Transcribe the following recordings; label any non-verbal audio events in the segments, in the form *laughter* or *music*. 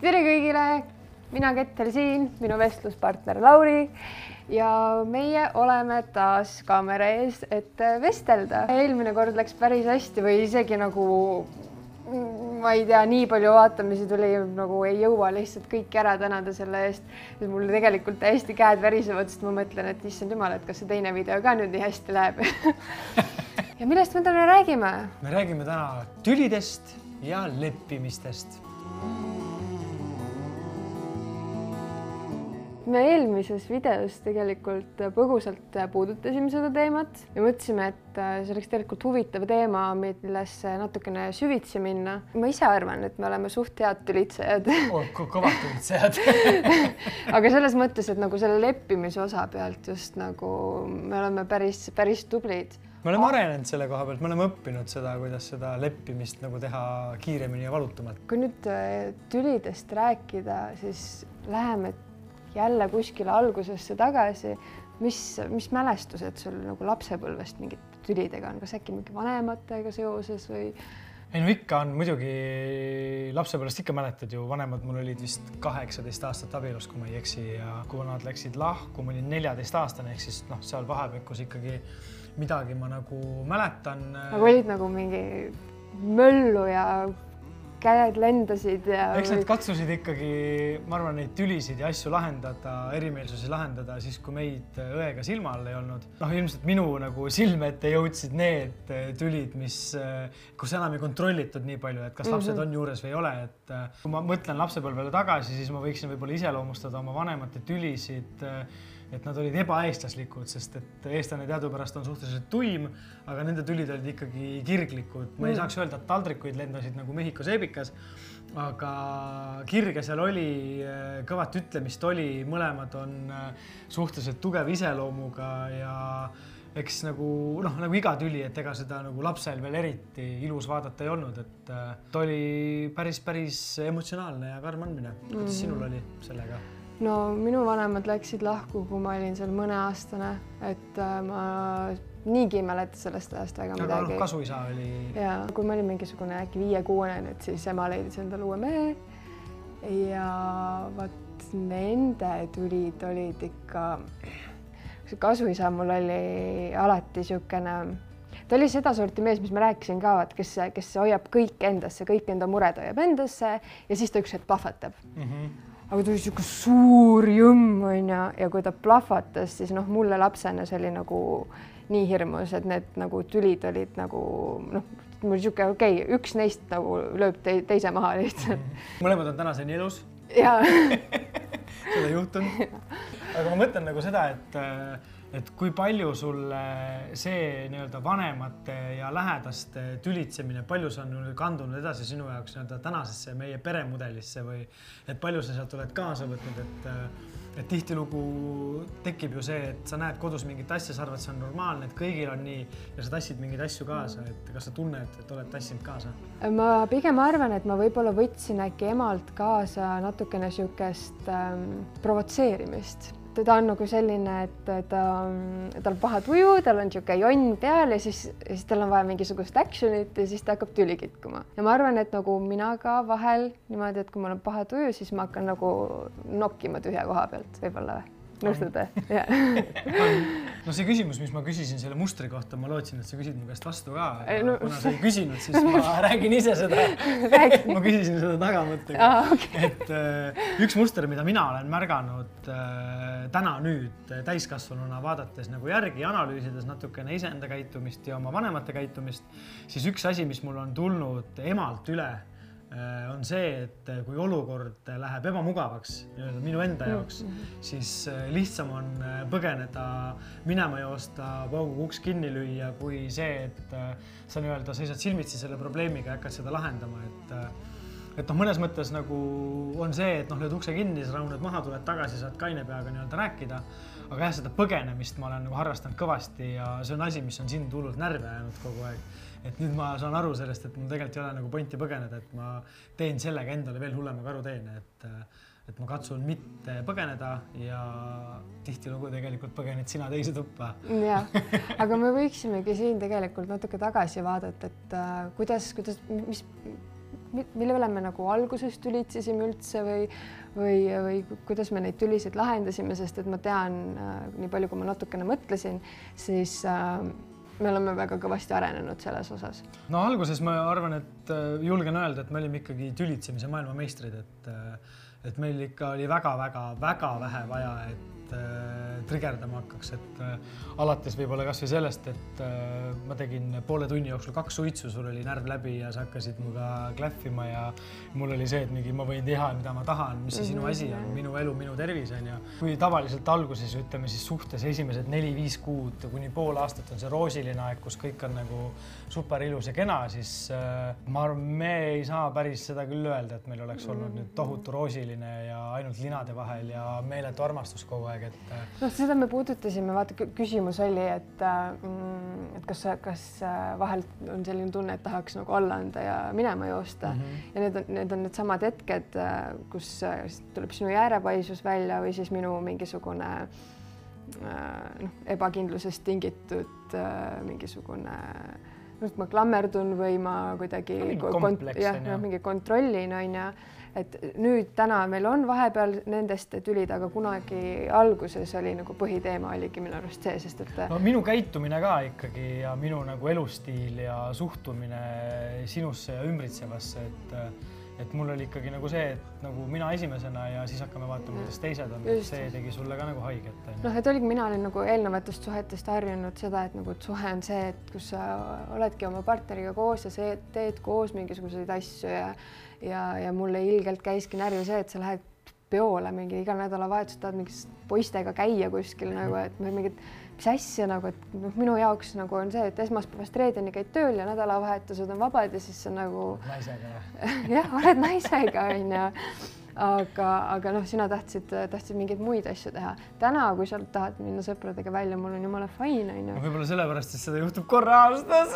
tere kõigile, mina Kettel siin, minu vestluspartner Lauri ja meie oleme taas kaamera ees, et vestelda. eelmine kord läks päris hästi või isegi nagu ma ei tea, nii palju vaatamisi tuli, nagu ei jõua lihtsalt kõiki ära tänada selle eest. mul tegelikult täiesti käed värisevad, sest ma mõtlen, et issand jumal, et kas see teine video ka nüüd nii hästi läheb *laughs* ja millest me täna räägime? me räägime täna tülidest ja leppimistest me eelmises videos tegelikult põgusalt puudutasime seda teemat ja mõtlesime, et see oleks tegelikult huvitav teema, millesse natukene süvitsi minna. ma ise arvan, et me oleme suht head tülitsejad oh,. kõvad tülitsejad *laughs* aga selles mõttes, et nagu selle leppimise osa pealt just nagu me oleme päris, päris tublid me oleme arenenud selle koha pealt, me oleme õppinud seda, kuidas seda leppimist nagu teha kiiremini ja valutumalt. kui nüüd äh, tülidest rääkida, siis läheme jälle kuskile algusesse tagasi, mis, mis mälestused sul nagu lapsepõlvest mingite tülidega on, kas äkki mingi vanematega seoses või? ei no ikka on. Muidugi, lapsepõlvest ikka mäletad ju, vanemad mul olid vist kaheksateist aastat abielus, kui ma ei eksi. Ja kui nad läksid lahku, ma olin neljateistaastane ehk siis noh, seal vahepekus ikkagi midagi ma nagu mäletan. nagu olid nagu mingi möllu ja käed lendasid ja. eks nad katsusid ikkagi, ma arvan, neid tülisid ja asju lahendada, erimeelsusi lahendada siis, kui meid õega silma all ei olnud. noh, ilmselt minu nagu silme ette jõudsid need tülid, mis, kus enam ei kontrollitud nii palju, et kas lapsed mm -hmm. on juures või ei ole, et kui ma mõtlen lapsepõlvele tagasi, siis ma võiksin võib-olla iseloomustada oma vanemate tülisid et nad olid ebaeestlaslikud, sest et eestlane teadupärast on suhteliselt tuim, aga nende tülid olid ikkagi kirglikud. ma ei mm. saaks öelda, et taldrikuid lendasid nagu Mehhiko seebikas, aga kirge seal oli, kõvat ütlemist oli, mõlemad on äh, suhteliselt tugeva iseloomuga ja eks nagu noh, nagu iga tüli, et ega seda nagu lapsel veel eriti ilus vaadata ei olnud, et äh, ta oli päris, päris emotsionaalne ja karm andmine. kuidas mm. sinul oli sellega? No minu vanemad läksid lahku, kui ma olin seal mõneaastane, et äh, ma niigi ei mäleta sellest ajast väga aga midagi. noh, kasuisa oli. ja kui ma olin mingisugune äkki viie-kuuene, et siis ema leidis endale uue mehe. ja vot nende tulid olid ikka, kasuisa mul oli alati niisugune ta oli sedasorti mees, mis ma rääkisin ka, vaat kes, kes hoiab kõik endasse, kõik enda mured hoiab endasse ja siis ta üks hetk plahvatab mm. -hmm aga oli sihuke suur jõmm onju ja kui ta plahvatas, siis noh, mulle lapsena see oli nagu nii hirmus, et need nagu tülid olid nagu noh, mul sihuke okei okay,, üks neist nagu lööb te teise maha lihtsalt. *laughs* mõlemad on tänaseni elus. jaa *laughs* seda ei juhtunud. aga ma mõtlen nagu seda, et et kui palju sulle see nii-öelda vanemate ja lähedaste tülitsemine, palju see on kandunud edasi sinu jaoks nii-öelda tänasesse meie peremudelisse või et palju sa sealt oled kaasa võtnud, et et tihtilugu tekib ju see, et sa näed kodus mingit asja, sa arvad, see on normaalne, et kõigil on nii ja sa tassid mingeid asju kaasa, et kas sa tunned, et oled tassinud kaasa? ma pigem arvan, et ma võib-olla võtsin äkki emalt kaasa natukene niisugust ähm, provotseerimist ta on nagu selline, et ta, tal on paha tuju, tal on niisugune jonn peal ja siis, siis tal on vaja mingisugust action'it ja siis ta hakkab tüli kitkuma. ja ma arvan, et nagu mina ka vahel niimoodi, et kui mul on paha tuju, siis ma hakkan nagu nokkima tühja koha pealt võib-olla või nõustute? *laughs* no see küsimus, mis ma küsisin selle mustri kohta, ma lootsin, et sa küsid mu käest vastu ka. No... kuna sa ei küsinud, siis ma *laughs* räägin ise seda ma küsisin seda tagamõttega ah,. Okay. et äh, üks muster, mida mina olen märganud äh, täna nüüd täiskasvanuna vaadates nagu järgi analüüsides natukene iseenda käitumist ja oma vanemate käitumist, siis üks asi, mis mul on tulnud emalt üle Äh, on see, et äh, kui olukord läheb ebamugavaks nii-öelda minu enda mm, jaoks mm, -hmm. siis äh, lihtsam on põgeneda, minema joosta, pauguga uks kinni lüüa, kui see, et sa nii-öelda seisad silmitsi selle probleemiga ja hakkad seda lahendama, et et noh, mõnes mõttes nagu on see, et noh, lööd ukse kinni, sa rahuned maha, tuled tagasi, saad kaine peaga nii-öelda rääkida. aga jah, seda põgenemist ma olen nagu harrastanud kõvasti ja see on asi, mis on sind hullult närvi ajanud kogu aeg et nüüd ma saan aru sellest, et mul tegelikult ei ole nagu pointi põgeneda, et ma teen sellega endale veel hullema karuteene, et et ma katsun mitte põgeneda ja tihtilugu tegelikult põgened sina teise tuppa. jah, *laughs* aga me võiksimegi siin tegelikult natuke tagasi vaadata, et äh, kuidas, kuidas, mis mille üle me nagu alguses tülitsesime üldse või, või, või kuidas me neid tülisid lahendasime, sest et ma tean äh, nii palju, kui ma natukene mõtlesin, siis äh, me oleme väga kõvasti arenenud selles osas. no alguses ma arvan, et äh, julgen öelda, et me olime ikkagi tülitsemise maailmameistrid, et äh, et meil ikka oli väga-väga-väga vähe vaja, et äh, trigerdama hakkaks, et äh, alates võib-olla kasvõi sellest, et äh, ma tegin poole tunni jooksul kaks suitsu, sul oli närv läbi ja sa hakkasid minuga klähvima ja mul oli see, et mingi ma võin teha, mida ma tahan, mis see sinu asi on, mhm. minu elu, minu tervis on ju. kui tavaliselt alguses ütleme siis suhtes esimesed neli-viis kuud kuni pool aastat on see roosiline aeg, kus kõik on nagu super ilus ja kena, siis ma arvan, me ei saa päris seda küll öelda, et meil oleks olnud nüüd tohutu roosiline ja ainult linade vahel ja meeletu armastus kogu aeg, et. Äh, noh, seda me puudutasime, vaata küsimus oli, et mm, et kas, kas äh, vahel on selline tunne, et tahaks nagu alla anda ja minema joosta mm -hmm. ja need on, need on needsamad hetked, kus tuleb sinu jäärepaisus välja või siis minu mingisugune noh, ebakindlusest tingitud mingisugune nüüd ma klammerdun või ma kuidagi no, kont jah, noh, mingi kontrollin on ju, et nüüd täna meil on vahepeal nendest tülid, aga kunagi alguses oli nagu põhiteema oligi minu arust see, sest et. no minu käitumine ka ikkagi ja minu nagu elustiil ja suhtumine sinusse ja ümbritsevasse, et et mul oli ikkagi nagu see, et nagu mina esimesena ja siis hakkame vaatama, kuidas teised on, see tegi sulle ka nagu haiget. noh, et oligi, mina olen nagu eelnevatest suhetest harjunud seda, et nagu, et suhe on see, et kus sa oledki oma partneriga koos ja see, teed koos mingisuguseid asju ja ja, ja mulle ilgelt käiski närvi see, et sa lähed peole mingi iga nädalavahetus tahad mingi poistega käia kuskil nagu, et mingid mis asja nagu, et noh, minu jaoks nagu on see, et esmaspäevast reedeni käid tööl ja nädalavahetused on vabad ja siis sa nagu. naisega *laughs* jah, oled naisega onju aga, aga noh, sina tahtsid, tahtsid mingeid muid asju teha. täna, kui sa tahad minna sõpradega välja, mul on jumala fine, onju. võib-olla sellepärast, et seda juhtub korra aastas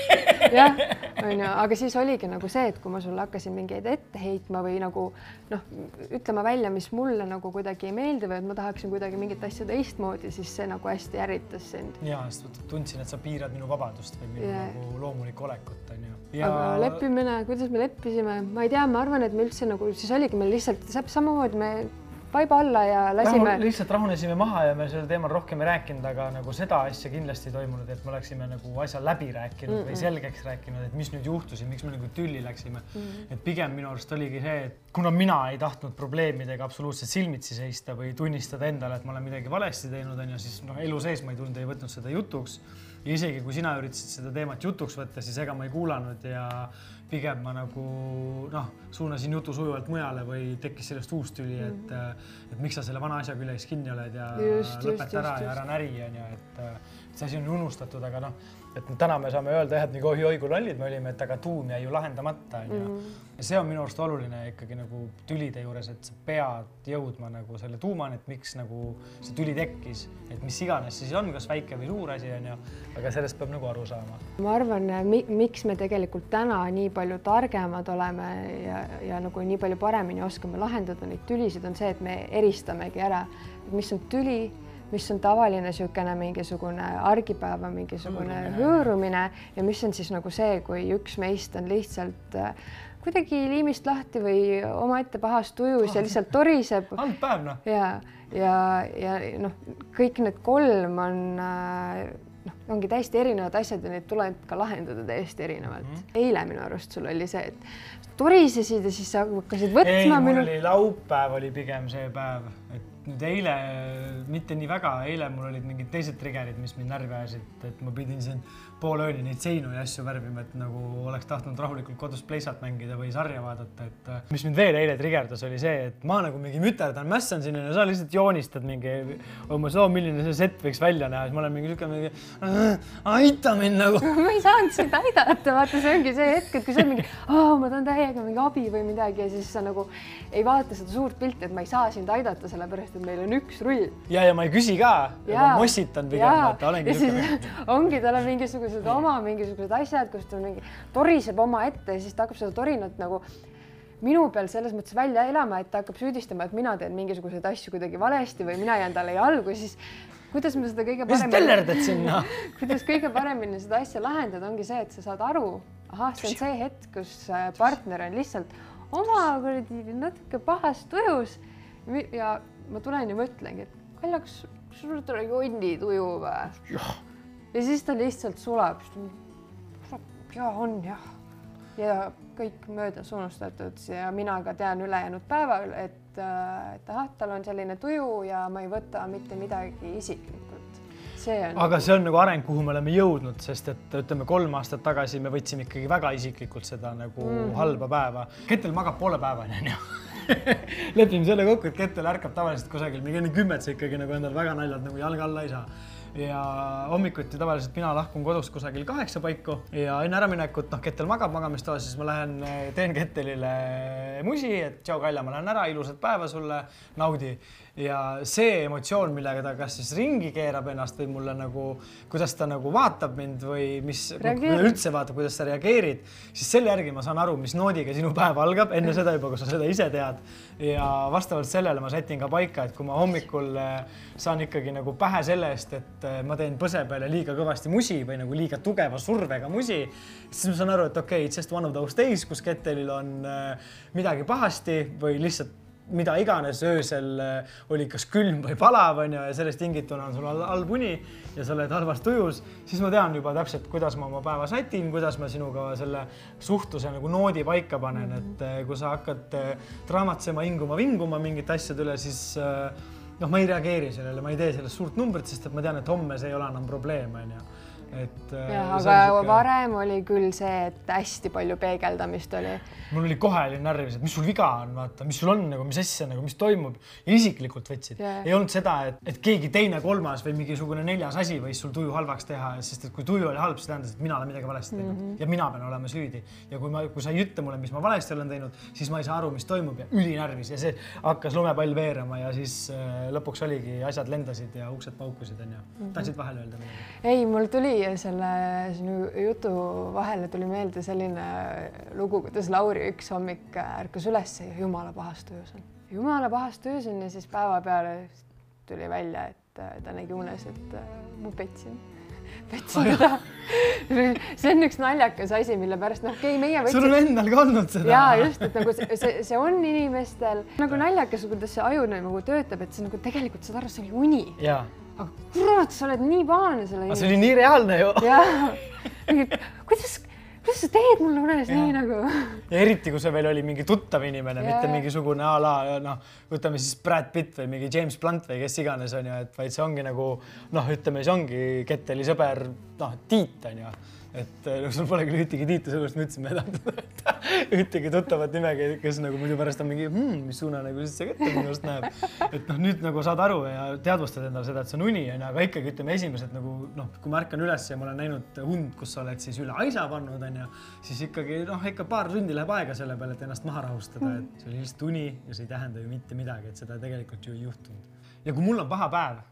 *laughs* jah, onju, aga siis oligi nagu see, et kui ma sulle hakkasin mingeid ette heitma või nagu noh, ütlema välja, mis mulle nagu kuidagi ei meeldi või et ma tahaksin kuidagi mingit asja teistmoodi, siis see nagu hästi ärritas sind. ja, sest tundsin, et sa piirad minu vabadust või minu yeah. nagu loomulikku olekut, onju ja.... aga leppimine, kuidas me leppisime, ma ei tea, ma arvan, et me üldse nagu siis oligi meil lihtsalt samamoodi me vaiba alla ja lasime Rahu,. lihtsalt rahunesime maha ja me sellel teemal rohkem ei rääkinud, aga nagu seda asja kindlasti ei toimunud, et me oleksime nagu asja läbi rääkinud mm -mm. või selgeks rääkinud, et mis nüüd juhtus ja miks me nagu tülli läksime mm. -hmm. et pigem minu arust oligi see, et kuna mina ei tahtnud probleemidega absoluutselt silmitsi seista või tunnistada endale, et ma olen midagi valesti teinud, on ju, siis noh, elu sees ma ei tulnud, ei võtnud seda jutuks ja isegi kui sina üritasid seda teemat jutuks võtta, siis ega ma ei kuulanud ja pigem ma nagu noh, suunasin jutu sujuvalt mujale või tekkis sellest uus tüli, et -hmm. et miks sa selle vana asjaga üle kinni oled ja just, lõpeta just, ära just, ja ära näri, onju, et see asi on unustatud, aga noh et täna me saame öelda jah, et nagu oi-oi kui lollid me olime, et aga tuum jäi ju lahendamata onju mm. ja see on minu arust oluline ikkagi nagu tülide juures, et sa pead jõudma nagu selle tuumani, et miks nagu see tüli tekkis, et mis iganes see siis on, kas väike või suur asi onju, aga sellest peab nagu aru saama. ma arvan, miks me tegelikult täna nii palju targemad oleme ja, ja nagu nii palju paremini oskame lahendada neid tülisid, on see, et me eristamegi ära, mis on tüli mis on tavaline niisugune mingisugune argipäeva mingisugune hõõrumine ja mis on siis nagu see, kui üks meist on lihtsalt äh, kuidagi liimist lahti või omaette pahas tujus ja lihtsalt toriseb. halb päev noh. ja, ja, ja noh, kõik need kolm on äh, noh, ongi täiesti erinevad asjad ja neid tuleb ka lahendada täiesti erinevalt mm. -hmm. eile minu arust sul oli see, et torisesid ja siis sa hakkasid võtma. ei, mul minu... oli laupäev oli pigem see päev, et nüüd eile mitte nii väga, eile mul olid mingid teised trigger'id, mis mind närvi ajasid, et ma pidin siin poole ööni neid seinu ja asju värvima, et nagu oleks tahtnud rahulikult kodus pleisat mängida või sarja vaadata, et äh, mis mind veel eile trigerdas, oli see, et ma nagu mingi müterdan, mässan sinna ja sa lihtsalt joonistad mingi umbes, oo, milline see set võiks välja näha, siis ma olen mingi siuke mingi aita mind nagu. *laughs* Ma ei saanud sind aidata, vaata, see ongi see hetk, et kui sa mingi, ma tahan täiega mingi abi või midagi ja siis sa nagu ei vaata seda suurt pilti, et ma ei saa sind aidata, sellepärast et meil on üks rull. ja, ja ma ei küsi ka, ma mossitan pigem, vaata, olengi siuke. *laughs* ongi, tal on mingisugused mingisugused oma mingisugused asjad, kus ta mingi toriseb omaette ja siis ta hakkab seda torinat nagu minu peal selles mõttes välja elama, et ta hakkab süüdistama, et mina teen mingisuguseid asju kuidagi valesti või mina jään talle jalgu, siis kuidas me seda kõige paremini. mis tellerdad sinna *laughs* kuidas kõige paremini seda asja lahendada, ongi see, et sa saad aru, ahah, see on see hetk, kus äh, partner on lihtsalt oma kuradi natuke pahas tujus ja ma tulen ja mõtlengi, et Kalja, kas sul tuleb jonni tuju või? ja siis ta lihtsalt sulab. ja on jah. ja kõik möödas unustatud ja mina ka tean ülejäänud päeval, et, äh, et ahah, tal on selline tuju ja ma ei võta mitte midagi isiklikult. See on. aga see on nagu areng, kuhu me oleme jõudnud, sest et ütleme, kolm aastat tagasi me võtsime ikkagi väga isiklikult seda nagu mm -hmm. halba päeva. Ketel magab poole päevani onju *laughs* lepime selle kokku, et Ketel ärkab tavaliselt kusagil mingi enne kümmet, sa ikkagi nagu endal väga naljalt nagu jalga alla ei saa ja hommikuti tavaliselt mina lahkun kodust kusagil kaheksa paiku ja enne äraminekut, noh, Kettel magab magamistoas, siis ma lähen teen Kettelile musi, et tšau, Kalja, ma lähen ära, ilusat päeva sulle, naudi ja see emotsioon, millega ta kas siis ringi keerab ennast või mulle nagu, kuidas ta nagu vaatab mind või mis, üldse vaatab, kuidas sa reageerid, siis selle järgi ma saan aru, mis noodiga sinu päev algab, enne seda juba, kui sa seda ise tead. ja vastavalt sellele ma sätin ka paika, et kui ma hommikul eh, saan ikkagi nagu pähe selle eest, et eh, ma teen põse peale liiga kõvasti musi või nagu liiga tugeva survega musi, siis ma saan aru, et okei okay,, it's just one of those days, kus Kettelil on eh, midagi pahasti või lihtsalt mida iganes öösel äh, oli kas külm või palav onju ja sellest tingituna on sul halb uni ja sa oled halvas tujus, siis ma tean juba täpselt, kuidas ma oma päeva sätin, kuidas ma sinuga selle suhtluse nagu noodi paika panen, et äh, kui sa hakkad äh, draamatsema, hinguma-vinguma mingite asjade üle, siis noh, ma ei reageeri sellele, ma ei tee sellest suurt numbrit, sest et ma tean, et homme see ei ole enam probleem onju et. Äh, aga siuke... varem oli küll see, et hästi palju peegeldamist oli. mul oli kohe oli närvis, et mis sul viga on, vaata, mis sul on nagu, mis asja nagu, mis toimub isiklikult võtsid yeah.. ei olnud seda, et, et keegi teine, kolmas või mingisugune neljas asi võis sul tuju halvaks teha, sest et kui tuju oli halb, see tähendas, et mina olen midagi valesti teinud mm -hmm. ja mina pean olema süüdi. ja kui ma, kui sa ei ütle mulle, mis ma valesti olen teinud, siis ma ei saa aru, mis toimub ja ülinärvis ja see hakkas lumepall veerema ja siis äh, lõpuks oligi, asjad lendasid ja uksed paukusid, onju. Mhm. tahtsid vahele öelda midagi? ei, mul tuli selle sinu jutu vahele tuli meelde selline lugu, kuidas Lauri üks hommik ärkas üles ja jumala pahas tujus on. jumala pahas tujus on ja siis päevapeale tuli välja, et ta nägi unes, et ma petsin *laughs* petsin teda *laughs* see on üks naljakas asi, mille pärast noh, okei okay,, meie võtsid. sul on endal ka olnud seda. ja just, et nagu see, see, see on inimestel nagu naljakas, kuidas see aju nagu töötab, et see nagu tegelikult saad aru, see oli uni. Aga kurat, sa oled nii pahane selle inimesega. see oli nii reaalne ju. jah, kuidas, kuidas sa teed mulle unes ja. nii nagu. ja eriti, kui see veel oli mingi tuttav inimene, mitte mingisugune a la noh, võtame siis Brad Pitt või mingi James Blunt või kes iganes on ju, et vaid see ongi nagu noh, ütleme, see ongi Ketteli sõber, noh, Tiit on ju et noh, sul pole küll ühtegi tiitu, sellepärast ma ütlesin, ma ei tahtnud *laughs* ühtegi tuttavat nimega, kes nagu muidu pärast on mingi hmm,, mis suuna nagu siis see Kettel minust näeb. et noh, nüüd nagu saad aru ja teadvustad endale seda, et see on uni onju, aga ikkagi ütleme esimesed nagu noh, kui ma ärkan üles ja ma olen näinud und, kus sa oled siis üle aisa pannud onju, siis ikkagi noh, ikka paar tundi läheb aega selle peale, et ennast maha rahustada, et see oli lihtsalt uni ja see ei tähenda ju mitte midagi, et seda tegelikult ju ei juhtunud. ja kui mul on paha päev,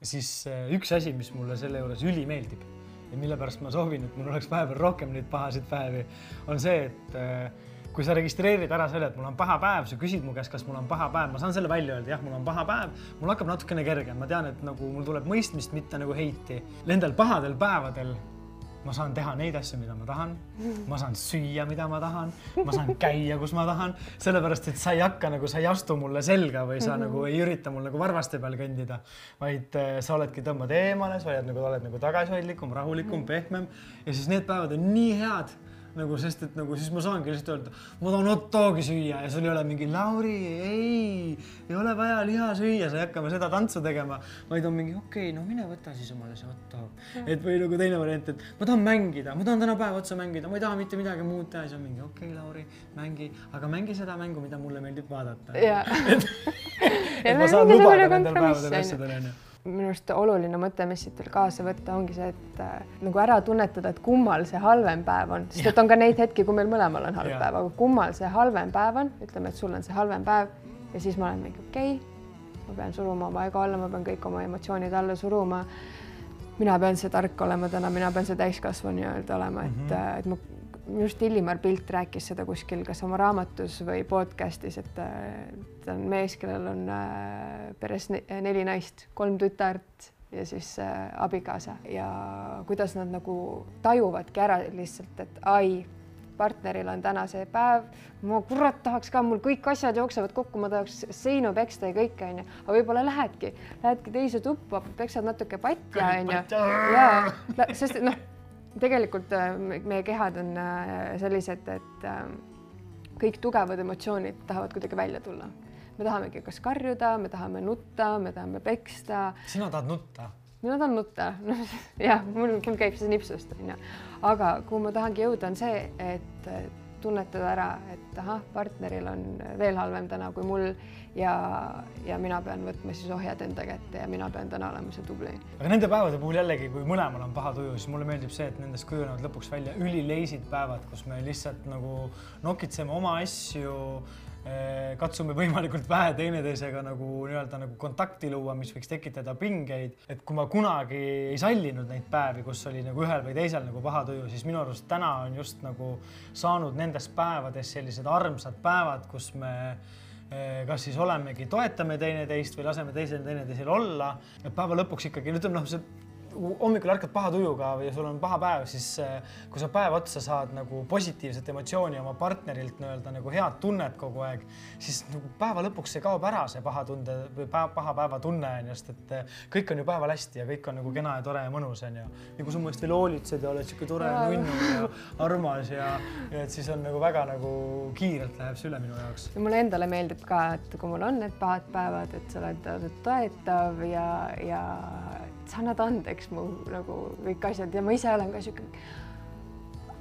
siis eh, üks asi, mis mulle selle juures ülimeeldib ja mille pärast ma soovin, et mul oleks vahepeal rohkem neid pahasid päevi, on see, et äh, kui sa registreerid ära selle, et mul on paha päev, sa küsid mu käest, kas mul on paha päev, ma saan selle välja öelda, jah, mul on paha päev, mul hakkab natukene kergem, ma tean, et nagu mul tuleb mõistmist, mitte nagu heiti. Nendel pahadel päevadel ma saan teha neid asju, mida ma tahan, ma saan süüa, mida ma tahan, ma saan käia, kus ma tahan, sellepärast et sa ei hakka nagu, sa ei astu mulle selga või sa mm -hmm. nagu ei ürita mul nagu varvaste peal kõndida, vaid äh, sa oledki, tõmbad eemale, sa oled nagu, oled nagu tagasihoidlikum, rahulikum, pehmem. Ja siis need päevad on nii head nagu, sest et nagu siis ma saangi lihtsalt öelda, ma tahan hot dogi süüa. Ja sul ei ole mingi Lauri, ei, ei ole vaja liha süüa, sa ei hakka seda tantsu tegema, vaid on mingi okei okay,, no mine võta siis omale see hot dog. et või nagu teine variant, et ma tahan mängida, ma tahan täna päev otsa mängida, ma ei taha mitte midagi muud teha, siis on mingi okei okay,, Lauri, mängi, aga mängi seda mängu, mida mulle meeldib vaadata. *laughs* et, et ma saan lubada nendel päevadel asjadel onju minu arust oluline mõte, mis siit veel kaasa võtta, ongi see, et äh, nagu ära tunnetada, et kummal see halvem päev on, sest et on ka neid hetki, kui meil mõlemal on halb ja. päev, aga kummal see halvem päev on, ütleme, et sul on see halvem päev ja siis ma olen mingi okei okay,, ma pean suruma oma ego alla, ma pean kõik oma emotsioonid alla suruma. mina pean see tark olema täna, mina pean see täiskasvanu nii-öelda olema, et mm, -hmm. et ma arust Illimar Pilt rääkis seda kuskil kas oma raamatus või podcast'is, et ta on mees, kellel on äh, peres neli naist, kolm tütart ja siis äh, abikaasa. Ja kuidas nad nagu tajuvadki ära lihtsalt, et ai, partneril on täna see päev, ma kurat tahaks ka, mul kõik asjad jooksevad kokku, ma tahaks seinu peksta ja kõike onju, aga võib-olla lähedki, lähedki teise tuppa, peksad natuke patja onju. ja sest noh, tegelikult äh, meie kehad on äh, sellised, et äh, kõik tugevad emotsioonid tahavad kuidagi välja tulla me tahamegi kas karjuda, me tahame nutta, me tahame peksta. sina tahad nutta? mina tahan nutta *laughs* jah, mul, mul käib see nipsust onju, aga kuhu ma tahangi jõuda, on see, et tunnetada ära, et ahah, partneril on veel halvem täna kui mul ja, ja mina pean võtma siis ohjad enda kätte ja mina pean täna olema see tubli. aga nende päevade puhul jällegi, kui mõlemal on paha tuju, siis mulle meeldib see, et nendest kujunevad lõpuks välja ülileisid päevad, kus me lihtsalt nagu nokitseme oma asju katsume võimalikult vähe teineteisega nagu nii-öelda nagu kontakti luua, mis võiks tekitada pingeid. et kui ma kunagi ei sallinud neid päevi, kus oli nagu ühel või teisel nagu paha tuju, siis minu arust täna on just nagu saanud nendest päevadest sellised armsad päevad, kus me eh, kas siis olemegi, toetame teineteist või laseme teisel teineteisel olla. et päeva lõpuks ikkagi ütleme noh, see hommikul ärkad paha tujuga või sul on paha päev, siis äh, kui sa päev otsa saad nagu positiivset emotsiooni oma partnerilt nii-öelda nagu head tunnet kogu aeg, siis nagu päeva lõpuks see kaob ära, see paha tunde või päev, paha päeva tunne on just, et äh, kõik on ju päeval hästi ja kõik on nagu kena ja tore ja mõnus on ju. ja kui sa mu eest veel hoolitsed ja oled sihuke tore nunnu ja armas ja, ja et siis on nagu väga nagu kiirelt läheb see üle minu jaoks. mulle endale meeldib ka, et kui mul on need pahad päevad, et sa oled toetav ja, ja sa annad andeks mu nagu kõik asjad ja ma ise olen ka siuke.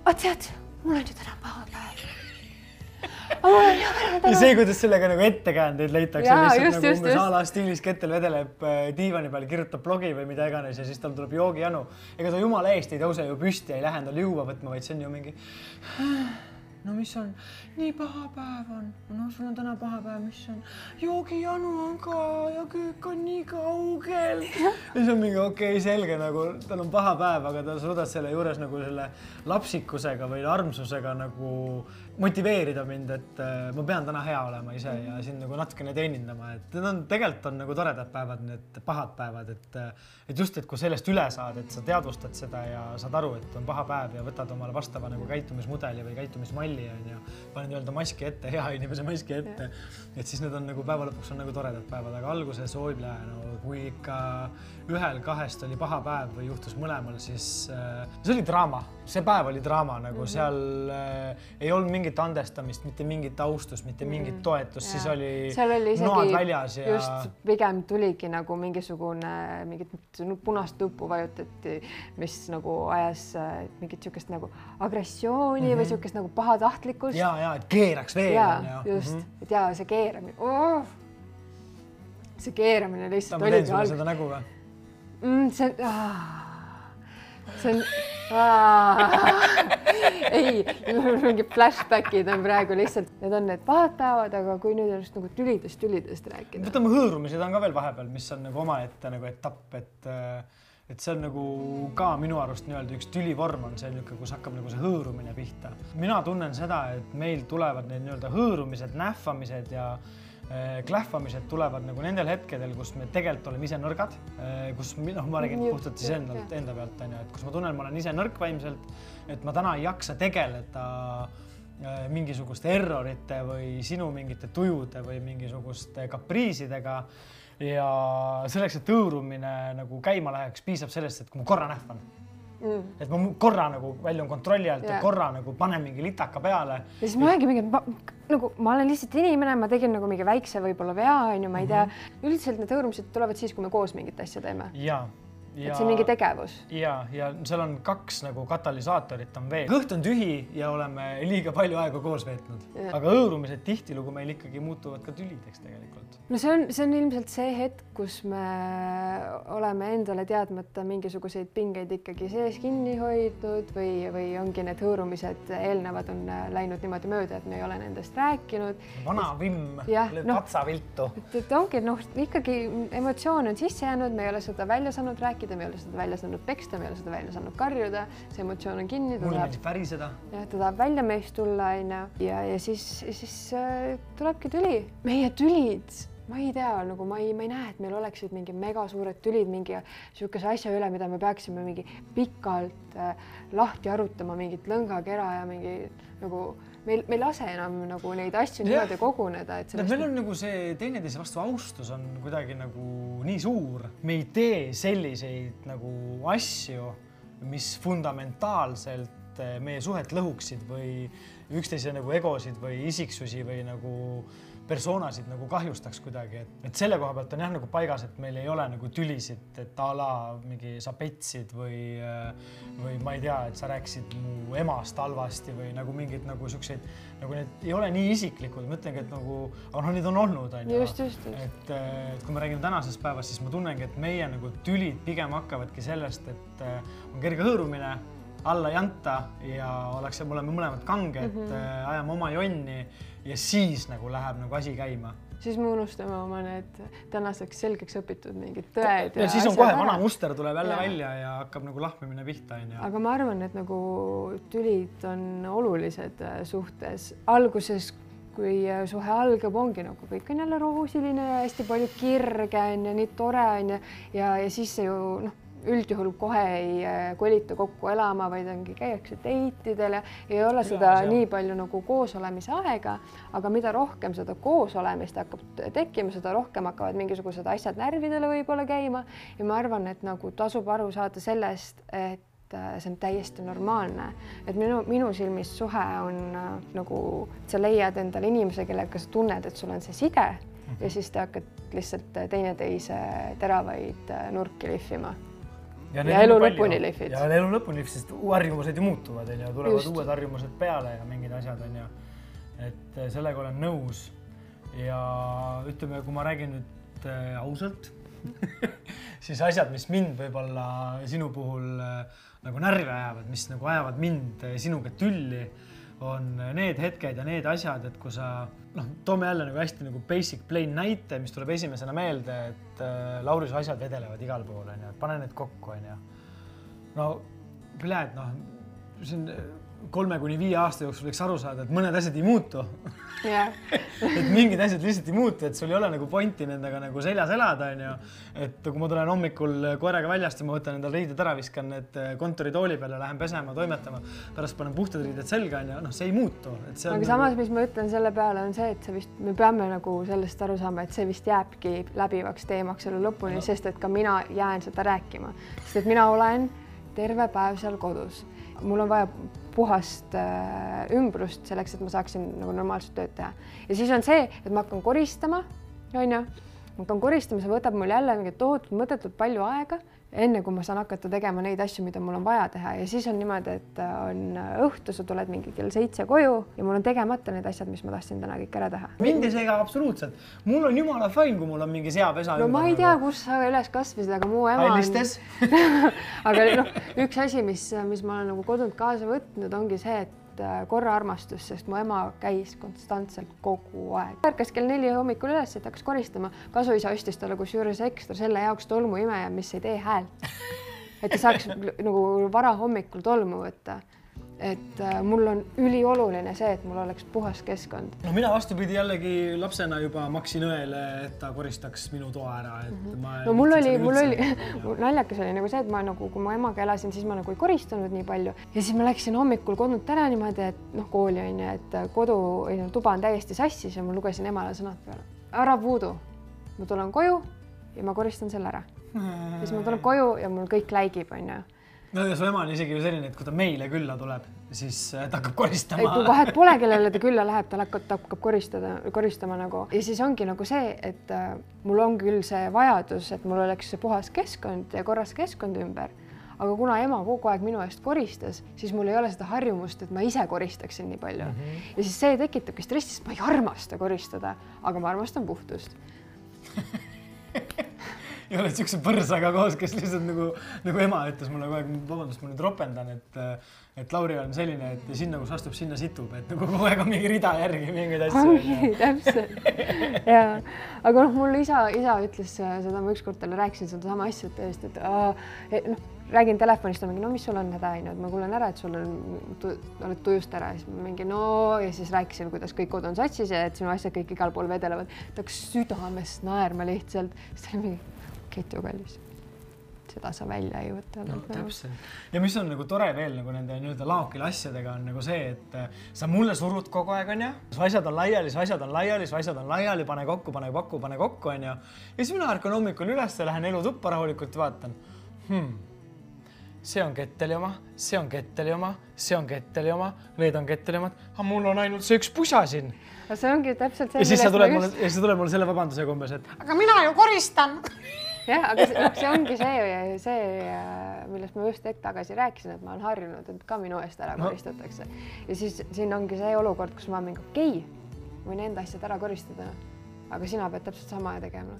aga tead, mul on ju täna paha päev. ja see, kuidas sellega nagu ettekäändeid leitakse, lihtsalt just, nagu umbes a la stiilis kettel vedeleb äh, diivani peal, kirjutab blogi või mida iganes ja siis tal tuleb joogijanu. ega ta jumala eest ei tõuse ju püsti, ei lähe endale juua võtma, vaid see on ju mingi no mis on, nii paha päev on, no sul on täna paha päev, mis on, joogijanu on ka ja köök on nii kaugel. ja siis on mingi okei okay,, selge nagu tal on paha päev, aga ta suudab selle juures nagu selle lapsikusega või armsusega nagu motiveerida mind, et äh, ma pean täna hea olema ise ja sind nagu natukene teenindama, et need on tegelikult on nagu toredad päevad, need pahad päevad, et äh, et just, et kui sellest üle saad, et sa teadvustad seda ja saad aru, et on paha päev ja võtad omale vastava nagu käitumismudeli või käitumismalli on ju, paned nii-öelda maski ette, hea inimese maski ette. et siis need on nagu päeva lõpuks on nagu toredad päevad, aga alguses hoidla, no kui ikka ühel-kahest oli paha päev või juhtus mõlemal, siis äh, see oli draama, see päev oli draama nagu mm -hmm. seal äh, ei olnud mingit andestamist, mitte mingit austust, mitte mingit mm -hmm. toetust, siis oli, oli noad väljas ja. just pigem tuligi nagu mingisugune mingit punast nuppu vajutati, mis nagu ajas äh, mingit niisugust nagu agressiooni mm -hmm. või niisugust mhm. nagu pahatahtlikkust. ja, ja et keeraks veel. ja just mm, -hmm. et ja see keeramine oh!, see keeramine lihtsalt oligi halb. seda nägu või mm,? see ah see on *laughs* ei, mingid flashbackid on praegu lihtsalt, need on need pahad päevad, aga kui nüüd just nagu tülidest, tülidest rääkida. võtame hõõrumised on ka veel vahepeal, mis on nagu omaette nagu etapp, et et see on nagu ka minu arust nii-öelda üks tülivorm on see niisugune, kus hakkab nagu see hõõrumine pihta. mina tunnen seda, et meil tulevad need nii-öelda hõõrumised, nähvamised ja Äh, klähvamised tulevad nagu nendel hetkedel, kus me tegelikult oleme ise nõrgad, äh, kus noh, ma räägin puhtalt siis endalt, enda pealt onju, et kus ma tunnen, ma olen ise nõrk vaimselt, et ma täna ei jaksa tegeleda äh, mingisuguste errorite või sinu mingite tujude või mingisuguste kapriisidega. ja selleks, et hõõrumine nagu käima läheks, piisab sellest, et kui ma korra nähvan mm.. et ma korra nagu väljun kontrolli alt yeah. ja korra nagu panen mingi litaka peale. ja siis ma olengi mingi, nagu ma olen lihtsalt inimene, ma tegin nagu mingi väikse võib-olla vea, onju, ma ei tea mm -hmm.. üldiselt need hõõrumised tulevad siis, kui me koos mingit asja teeme. jaa et see on mingi tegevus. ja, ja seal on kaks nagu katalüsaatorit on veel. kõht on tühi ja oleme liiga palju aega koos veetnud, aga hõõrumised tihtilugu meil ikkagi muutuvad ka tülideks tegelikult. No see on, see on ilmselt see hetk, kus me oleme endale teadmata mingisuguseid pingeid ikkagi sees kinni hoidnud või, või ongi need hõõrumised eelnevad on läinud niimoodi mööda, et me ei ole nendest rääkinud. vana vimm lööb no, katsa viltu. et, et ongi noh, ikkagi emotsioon on sisse jäänud, me ei ole seda välja saanud rääkida rääkida, me ei ole seda välja saanud peksta, me ei ole seda välja saanud karjuda, see emotsioon on kinni. mulle meeldib väriseda. jah, ta tahab välja meist tulla, onju, ja, ja siis, siis äh, tulebki tüli. meie tülid ma ei tea, nagu ma ei, ma ei näe, et meil oleksid mingi megasuured tülid mingi niisuguse asja üle, mida me peaksime mingi pikalt äh, lahti arutama, mingit lõngakera ja mingi nagu meil, me ei lase enam nagu neid asju niimoodi koguneda, et sellest... meil on nagu see teineteise vastu austus on kuidagi nagu nii suur, me ei tee selliseid nagu asju, mis fundamentaalselt äh, meie suhet lõhuksid või üksteise nagu egosid või isiksusi või nagu persoonasid nagu kahjustaks kuidagi, et, et selle koha pealt on jah nagu paigas, et meil ei ole nagu tülisid, et a la mingi sa petsid või, või ma ei tea, et sa rääkisid mu emast halvasti või nagu mingid nagu siukseid nagu need ei ole nii isiklikud, ma ütlengi, et nagu, aga noh, neid on olnud, onju. just, just, just. et, et kui me räägime tänasest päevast, siis ma tunnengi, et meie nagu tülid pigem hakkavadki sellest, et on kerge hõõrumine alla ei anta ja ollakse, me oleme mõlemad kanged mm, -hmm. ajame oma jonni ja siis nagu läheb nagu asi käima siis me unustame oma need tänaseks selgeks õpitud mingid tõed. ja, siis on kohe vana muster tuleb jälle ja. välja ja hakkab nagu lahmimine pihta onju. aga ma arvan, et nagu tülid on olulised äh, suhtes. alguses, kui äh, suhe algab, ongi nagu kõik on jälle roosiline ja hästi palju kirge on ja nii tore on ja, ja, ja siis see ju noh üldjuhul kohe ei äh, kolita kokku elama, vaid ongi, käiakse date idel ja ei ole seda ja, nii palju nagu koosolemise aega, aga mida rohkem seda koosolemist hakkab tekkima, seda rohkem hakkavad mingisugused asjad närvidele võib-olla käima ja ma arvan, et nagu tasub aru saada sellest, et äh, see on täiesti normaalne, et minu, minu silmis suhe on äh, nagu, sa leiad endale inimese, kellega sa tunned, et sul on see side -hmm. ja siis te hakkate lihtsalt teineteise teravaid nurki lihvima ja, ja elu lõpuni lihvid. ja elu lõpuni lihvid, sest harjumused ju muutuvad, onju, tulevad Just. uued harjumused peale ja mingid asjad, onju. et eh, sellega olen nõus. ja ütleme, kui ma räägin nüüd äh, ausalt *laughs* siis asjad, mis mind võib-olla sinu puhul äh, nagu närvi ajavad, mis nagu ajavad mind äh, sinuga tülli on need hetked ja need asjad, et kui sa noh, toome jälle nagu hästi nagu basic plain näite, mis tuleb esimesena meelde, et äh, Lauri, su asjad vedelevad igal pool onju, pane need kokku onju. no, pljääd noh, see on kolme kuni viie aasta jooksul võiks aru saada, et mõned asjad ei muutu yeah. *laughs* et mingid asjad lihtsalt ei muutu, et sul ei ole nagu pointi nendega nagu seljas elada, onju. et kui ma tulen hommikul koeraga väljast ja ma võtan endale riided ära, viskan need kontoritooli peale, lähen pesema, toimetama, pärast panen puhtad riided selga, onju, noh, see ei muutu. aga nagu... samas, mis ma ütlen selle peale, on see, et see vist, me peame nagu sellest aru saama, et see vist jääbki läbivaks teemaks elu lõpuni no., sest et ka mina jään seda rääkima, sest et mina olen terve päev seal kodus mul on vaja puhast äh, ümbrust selleks, et ma saaksin nagu normaalset tööd teha. ja siis on see, et ma hakkan koristama, onju, ma hakkan koristama, see võtab mul jälle mingit tohutult mõttetult palju aega enne kui ma saan hakata tegema neid asju, mida mul on vaja teha ja siis on niimoodi, et äh, on äh, õhtu, sa tuled mingi kell seitse koju ja mul on tegemata need asjad, mis ma tahtsin täna kõik ära teha. mind ei sega absoluutselt, mul on jumala fine, kui mul on mingi seapesa. no ma ei tea, kus sa üles kasvasid, aga mu ema Hallistes. on *laughs* aga noh, üks asi, mis, mis ma olen nagu kodunt kaasa võtnud, ongi see, et Äh, korraarmastus, sest mu ema käis konstantselt kogu aeg. ärkas kell neli hommikul üles, et hakkas koristama. kasuisa ostis talle kusjuures ekstra selle jaoks tolmuimeja, mis ei tee häält. et ta saaks nagu varahommikul tolmu võtta et äh, mul on ülioluline see, et mul oleks puhas keskkond. no mina vastupidi jällegi lapsena juba maksin õele, et ta koristaks minu toa ära, et mm -hmm. ma. no mul oli, mul oli *laughs* naljakas oli nagu see, et ma nagu, kui ma emaga elasin, siis ma nagu ei koristanud nii palju ja siis ma läksin hommikul kodunt ära niimoodi, et noh, kooli on ju, et kodu või no tuba on täiesti sassis ja ma lugesin emale sõnad peale. ära puudu, ma tulen koju ja ma koristan selle ära. siis ma tulen koju ja mul kõik läigib, on ju no ja su ema on isegi ju selline, et kui ta meile külla tuleb, siis äh, ta hakkab koristama. kui vahet pole, kellele ta külla läheb, ta hakkab, ta hakkab koristada, koristama nagu ja siis ongi nagu see, et äh, mul on küll see vajadus, et mul oleks puhas keskkond ja korras keskkond ümber aga kuna ema kogu aeg minu eest koristas, siis mul ei ole seda harjumust, et ma ise koristaksin nii palju mm. -hmm. ja siis see tekitabki stressi, sest ma ei armasta koristada, aga ma armastan puhtust *laughs* ei ole siukse põrsaga koos, kes lihtsalt nagu, nagu ema ütles mulle kogu aeg, vabandust, ma nüüd ropendan, et et Lauri on selline, et sinna, kus astub, sinna situb, et nagu kogu aeg on mingi rida järgi mingeid asju. ongi täpselt ja, aga noh, mul isa, isa ütles seda, ma ükskord talle rääkisin sedasama asja tõesti, et, et noh, räägin telefonist, ta mingi, no mis sul on häda, onju, et ma kuulen ära, et sul on, oled tujust ära, siis mingi no ja siis rääkisin, kuidas kõik kod on satsis ja et sinu asjad kõik igal pool vedelevad. ta hakkas südamest naerma lihtsalt, siis ta oli mingi, Ketu kallis seda sa välja ei võta. no täpselt ja mis on nagu tore veel nagu nende nii-öelda laokil asjadega on nagu see, et äh, sa mulle surud kogu aeg onju, su asjad on laiali, su asjad on laiali, su asjad on laiali, pane kokku, pane kokku, pane kokku onju. ja siis mina ärkan hommikul üles, lähen elutuppa rahulikult vaatan hmm see on Ketteli oma, see on Ketteli oma, see on Ketteli oma, need on Ketteli omad, aga mul on ainult see üks pusa siin. no see ongi täpselt see. ja siis sa tuled mulle, ja siis sa tuled mulle selle vabandusega umbes, et aga mina ju koristan *laughs* jah, aga see, noh, see ongi see, see, millest ma just hetk tagasi rääkisin, et ma olen harjunud, et ka minu eest ära koristatakse no. ja siis siin ongi see olukord, kus ma mingi okei okay,, võin enda asjad ära koristada, aga sina pead täpselt sama tegema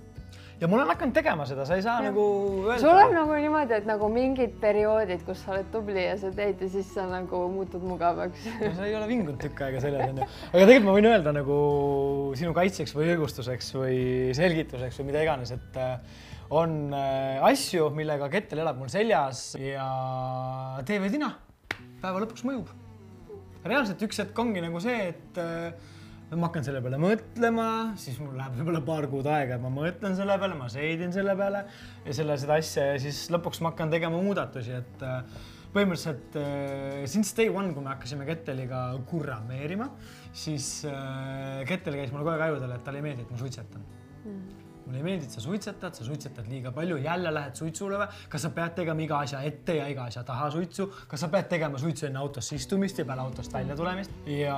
ja ma olen hakanud tegema seda, sa ei saa ja. nagu öelda. sul on nagu niimoodi, et nagu mingid perioodid, kus sa oled tubli ja sa teed ja siis sa nagu muutud mugavaks no sa ei ole vingunud tükk aega selles onju, aga tegelikult ma võin öelda nagu sinu kaitseks või õigustuseks või selgituseks või mida iganes, et äh, on äh, asju, millega kettel elab mul seljas ja tee või tina, päeva lõpuks mõjub. reaalselt üks hetk ongi nagu see, et äh, ma hakkan selle peale mõtlema, siis mul läheb võib-olla paar kuud aega, et ma mõtlen selle peale, ma seedin selle peale ja selle, seda asja ja siis lõpuks ma hakkan tegema muudatusi, et äh, põhimõtteliselt since day one, kui me hakkasime Ketteliga kurrameerima, siis Kettel käis mulle kogu aeg ajudel, et talle ei meeldi, et ma suitsetan mm mulle ei meeldi, et sa suitsetad, sa suitsetad liiga palju, jälle lähed suitsule või? kas sa pead tegema iga asja ette ja iga asja taha suitsu, kas sa pead tegema suitsu enne autosse istumist ja peale autost välja tulemist ja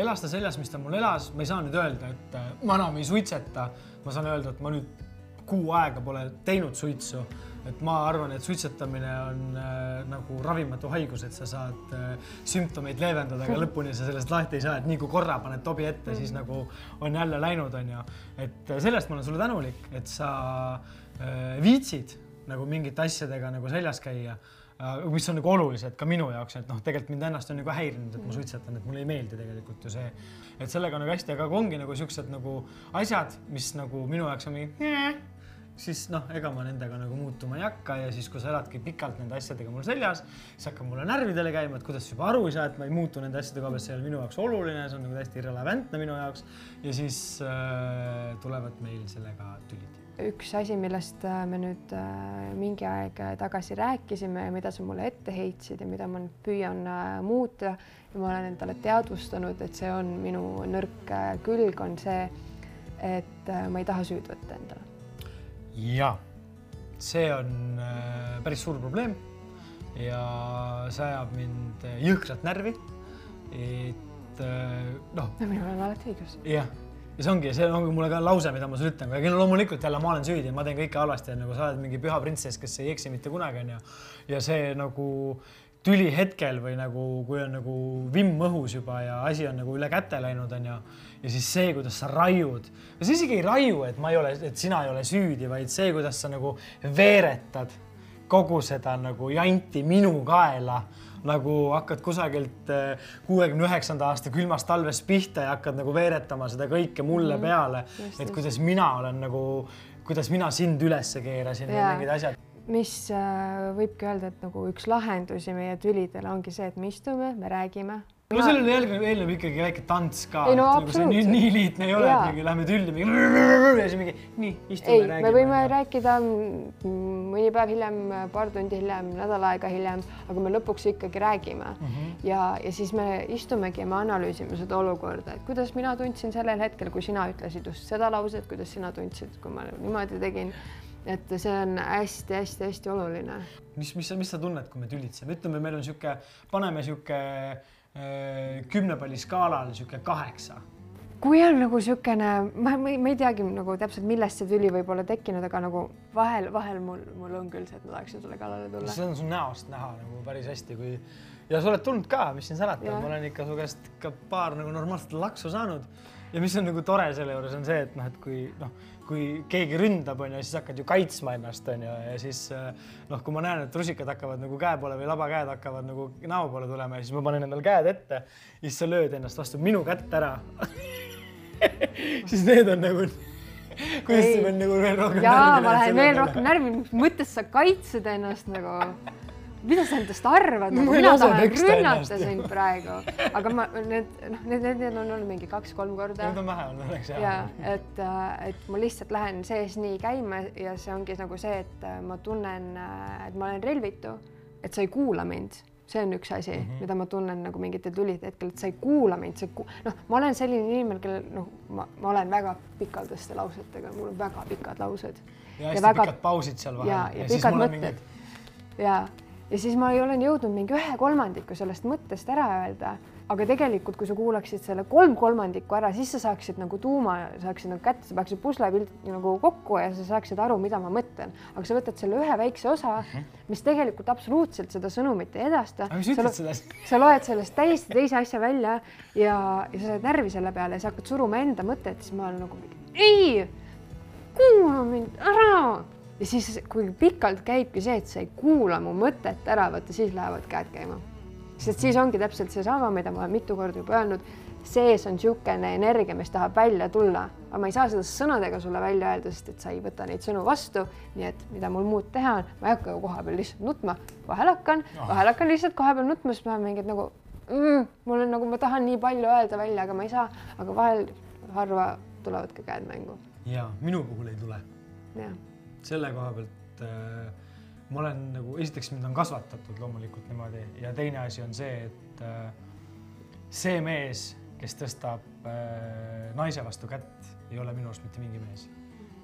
elas ta seljas, mis ta mul elas, ma ei saa nüüd öelda, et äh, ma enam ei suitseta. ma saan öelda, et ma nüüd kuu aega pole teinud suitsu et ma arvan, et suitsetamine on äh, nagu ravimatu haigus, et sa saad äh, sümptomeid leevendada, aga *laughs* lõpuni sa sellest lahti ei saa, et nii kui korra paned tobi ette, siis mm. nagu on jälle läinud, onju. et äh, sellest ma olen sulle tänulik, et sa äh, viitsid nagu mingite asjadega nagu seljas käia äh,, mis on nagu olulised ka minu jaoks, et noh, tegelikult mind ennast on nagu häirinud, et ma mm. suitsetan, et mulle ei meeldi tegelikult ju see, et sellega on nagu hästi, aga ongi nagu siuksed nagu asjad, mis nagu minu jaoks on mingi siis noh, ega ma nendega nagu muutuma ei hakka ja siis, kui sa eladki pikalt nende asjadega mul seljas, siis hakkab mulle närvidele käima, et kuidas sa juba aru ei saa, et ma ei muutu nende asjade koha pealt, see ei ole minu jaoks oluline, see on nagu täiesti irrelevantne minu jaoks. ja siis äh, tulevad meil sellega tülid. üks asi, millest äh, me nüüd äh, mingi aeg tagasi rääkisime ja mida sa mulle ette heitsid ja mida ma nüüd püüan äh, muuta ja ma olen endale teadvustanud, et see on minu nõrk külg, on see, et ma ei taha süüd võtta endale ja see on äh, päris suur probleem ja see ajab mind äh, jõhkralt närvi. et äh, noh. minul on alati õigus. jah, ja see ongi, see ongi mulle ka lause, mida ma sulle ütlen, aga no loomulikult jälle ma olen süüdi, ma teen kõike halvasti, nagu sa oled mingi püha printsess, kes ei eksi mitte kunagi, onju. ja see nagu tüli hetkel või nagu, kui on nagu vimm õhus juba ja asi on nagu üle käte läinud, onju. Ja siis see, kuidas sa raiud, sa isegi ei raiu, et ma ei ole, et sina ei ole süüdi, vaid see, kuidas sa nagu veeretad kogu seda nagu janti minu kaela. Nagu hakkad kusagilt eh, kuuekümne üheksanda aasta külmast talvest pihta ja hakkad nagu veeretama seda kõike mulle mm, peale, et kuidas mina olen nagu, kuidas mina sind ülesse keerasin ja mingid asjad. Mis äh, võibki öelda, et nagu üks lahendusi meie tülidele ongi see, et me istume, me räägime. No sellele eelneb, eelneb ikkagi väike tants ka. ei no absoluutselt. Nagu nii, nii lihtne ei ole, et mingi lähme tülli mingi ja siis mingi nii, istume, räägime. me võime ja. rääkida mõni päev hiljem, paar tundi hiljem, nädal aega hiljem, aga me lõpuks ikkagi räägime mm. -hmm. ja, ja siis me istumegi ja me analüüsime seda olukorda, et kuidas mina tundsin sellel hetkel, kui sina ütlesid just seda lauset, kuidas sina tundsid, kui ma niimoodi tegin et see on hästi-hästi-hästi oluline. mis, mis, mis sa tunned, kui me tülitseme, ütleme, meil on niisugune, paneme niisugune kümne palli skaalal niisugune kaheksa. kui on nagu niisugune, ma, ma, ma ei teagi nagu täpselt, millest see tüli võib olla tekkinud, aga nagu vahel, vahel mul, mul on küll see, et ma tahaksin sulle kallale tulla. see on su näost näha nagu päris hästi, kui ja sa oled tulnud ka, mis siin salata, ma olen ikka su käest ikka paar nagu normaalset laksu saanud ja mis on nagu tore selle juures on see, et noh, et kui noh kui keegi ründab, onju, siis hakkad ju kaitsma ennast, onju, ja siis eh, noh, kui ma näen, et rusikad hakkavad nagu käe poole või labakäed hakkavad nagu näo poole tulema ja siis ma panen endale käed ette siis sa lööd ennast vastu minu kätt ära. *laughs* Siis need on nagu kuidas sa pead nagu veel rohkem jaa, ma lähen veel rohkem närvi, mis mõttes sa kaitsed ennast nagu mida sa endast arvad nagu,, mina tahan rünnata sind praegu, aga ma need noh, need, need on olnud mingi kaks-kolm korda. Need on vähe olnud õnneks jah. ja et, äh, et ma lihtsalt lähen sees nii käima ja see ongi nagu see, et äh, ma tunnen, äh, et ma olen relvitu, et sa ei kuula mind see on üks asi mm, -hmm. mida ma tunnen nagu mingitel tülide hetkel, et sa ei kuula mind, sa ku... noh, ma olen selline inimene, kellel noh, ma, ma olen väga pikaldaste lausetega, mul on väga pikad laused. ja hästi ja väga... pikad pausid seal vahel. ja, ja, ja pikad mõtted mingid... ja ja siis ma olen jõudnud mingi ühe kolmandiku sellest mõttest ära öelda, aga tegelikult, kui sa kuulaksid selle kolm kolmandikku ära, siis sa saaksid nagu tuuma, saaksid nagu kätte, sa paneksid puslepildi nagu kokku ja sa saaksid aru, mida ma mõtlen. aga sa võtad selle ühe väikse osa, mhm. mis tegelikult absoluutselt seda sõnumit ei edasta. ütled sellest? *laughs* sa loed sellest täiesti teise asja välja ja, ja sa saad närvi selle peale ja sa hakkad suruma enda mõtet, siis ma olen nagu ei, kuula mind ära ja siis, kui pikalt käibki see, et sa ei kuula mu mõtet ära, vaata siis lähevad käed käima. sest siis ongi täpselt seesama, mida ma olen mitu korda juba öelnud, sees on niisugune energia, mis tahab välja tulla, aga ma ei saa seda sõnadega sulle välja öelda, sest et sa ei võta neid sõnu vastu. nii et mida mul muud teha on, ma ei hakka ju kohapeal lihtsalt nutma, vahel hakkan no., vahel hakkan lihtsalt kohapeal nutma, siis ma olen mingid nagu mm, mul on nagu, ma tahan nii palju öelda välja, aga ma ei saa, aga vahel harva tulevad ka käed mängu. ja minu puhul ei tule. jah selle koha pealt äh, ma olen nagu, esiteks mind on kasvatatud loomulikult niimoodi ja teine asi on see, et äh, see mees, kes tõstab äh, naise vastu kätt, ei ole minu arust mitte mingi mees.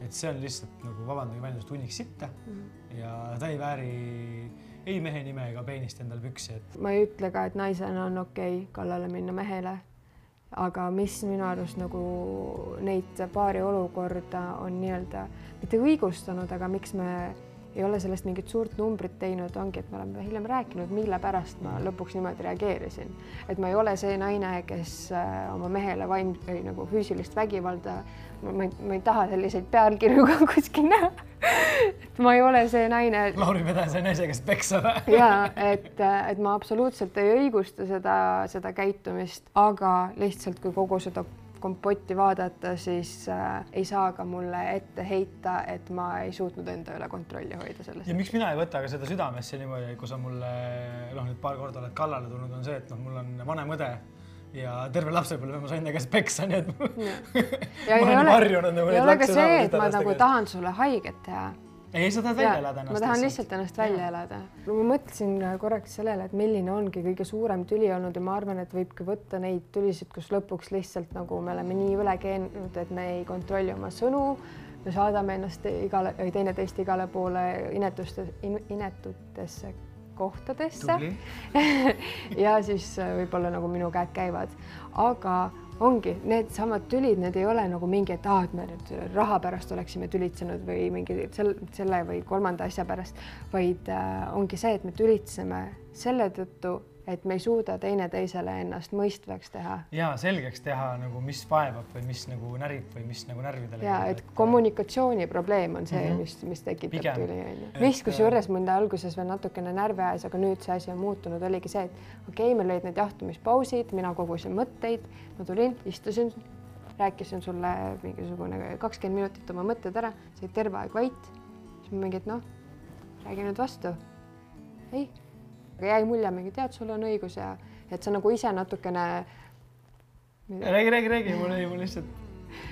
et see on lihtsalt nagu, vabandage väljendust, hunnik sitta mm -hmm. ja ta ei vääri ei mehe nime ega peenist endale püksi, et. ma ei ütle ka, et naisena on okei okay kallale minna mehele aga mis minu arust nagu neid paari olukorda on nii-öelda mitte õigustanud, aga miks me ei ole sellest mingit suurt numbrit teinud, ongi, et me oleme hiljem rääkinud, mille pärast ma lõpuks niimoodi reageerisin. et ma ei ole see naine, kes äh, oma mehele vaim- või nagu füüsilist vägivalda, ma ei, ma ei taha selliseid pealkirju ka kuskil näha et ma ei ole see naine. Lauri Pedas on naise, kes peksab *laughs* ja et, et ma absoluutselt ei õigusta seda, seda käitumist, aga lihtsalt kui kogu seda kompotti vaadata, siis äh, ei saa ka mulle ette heita, et ma ei suutnud enda üle kontrolli hoida selles. ja miks mina ei võta ka seda südamesse niimoodi, kui sa mulle noh, nüüd paar korda oled kallale tulnud, on see, et noh, mul on vanem õde ja terve lapsepõlve ma sain ta käest peksa, nii et *laughs* ma olen harjunud nagu. ei ole ka see, et ma nagu tahan sulle haiget teha ei, sa tahad välja elada ennast. ma tahan lihtsalt ennast välja elada. ma mõtlesin korraks sellele, et milline ongi kõige suurem tüli olnud ja ma arvan, et võibki võtta neid tülisid, kus lõpuks lihtsalt nagu me oleme nii üle keenud, et me ei kontrolli oma sõnu, me saadame ennast igale, teineteist igale poole inetuste in,, inetutesse kohtadesse *laughs* ja siis võib-olla nagu minu käed käivad, aga ongi needsamad tülid, need ei ole nagu mingi, et aa, et me nüüd raha pärast oleksime tülitsenud või mingi selle, selle või kolmanda asja pärast, vaid äh, ongi see, et me tülitseme selle tõttu, et me ei suuda teineteisele ennast mõistvaks teha. ja selgeks teha nagu, mis vaevab või mis nagu närib või mis nagu närvidele. ja et kommunikatsiooniprobleem on see mm, -hmm. mis, mis tekitab tüli onju. mis kusjuures mind alguses veel natukene närvi ajas, aga nüüd see asi on muutunud, oligi see, et okei okay,, meil olid need jahtumispausid, mina kogusin mõtteid, ma tulin, istusin, rääkisin sulle mingisugune kakskümmend minutit oma mõtted ära, sa olid terve aeg vait, siis ma mingi, et noh, räägi nüüd vastu. ei aga jäi mulje mingi, tead, sul on õigus ja et sa nagu ise natukene. räägi, räägi, räägi, mul oli, mul lihtsalt.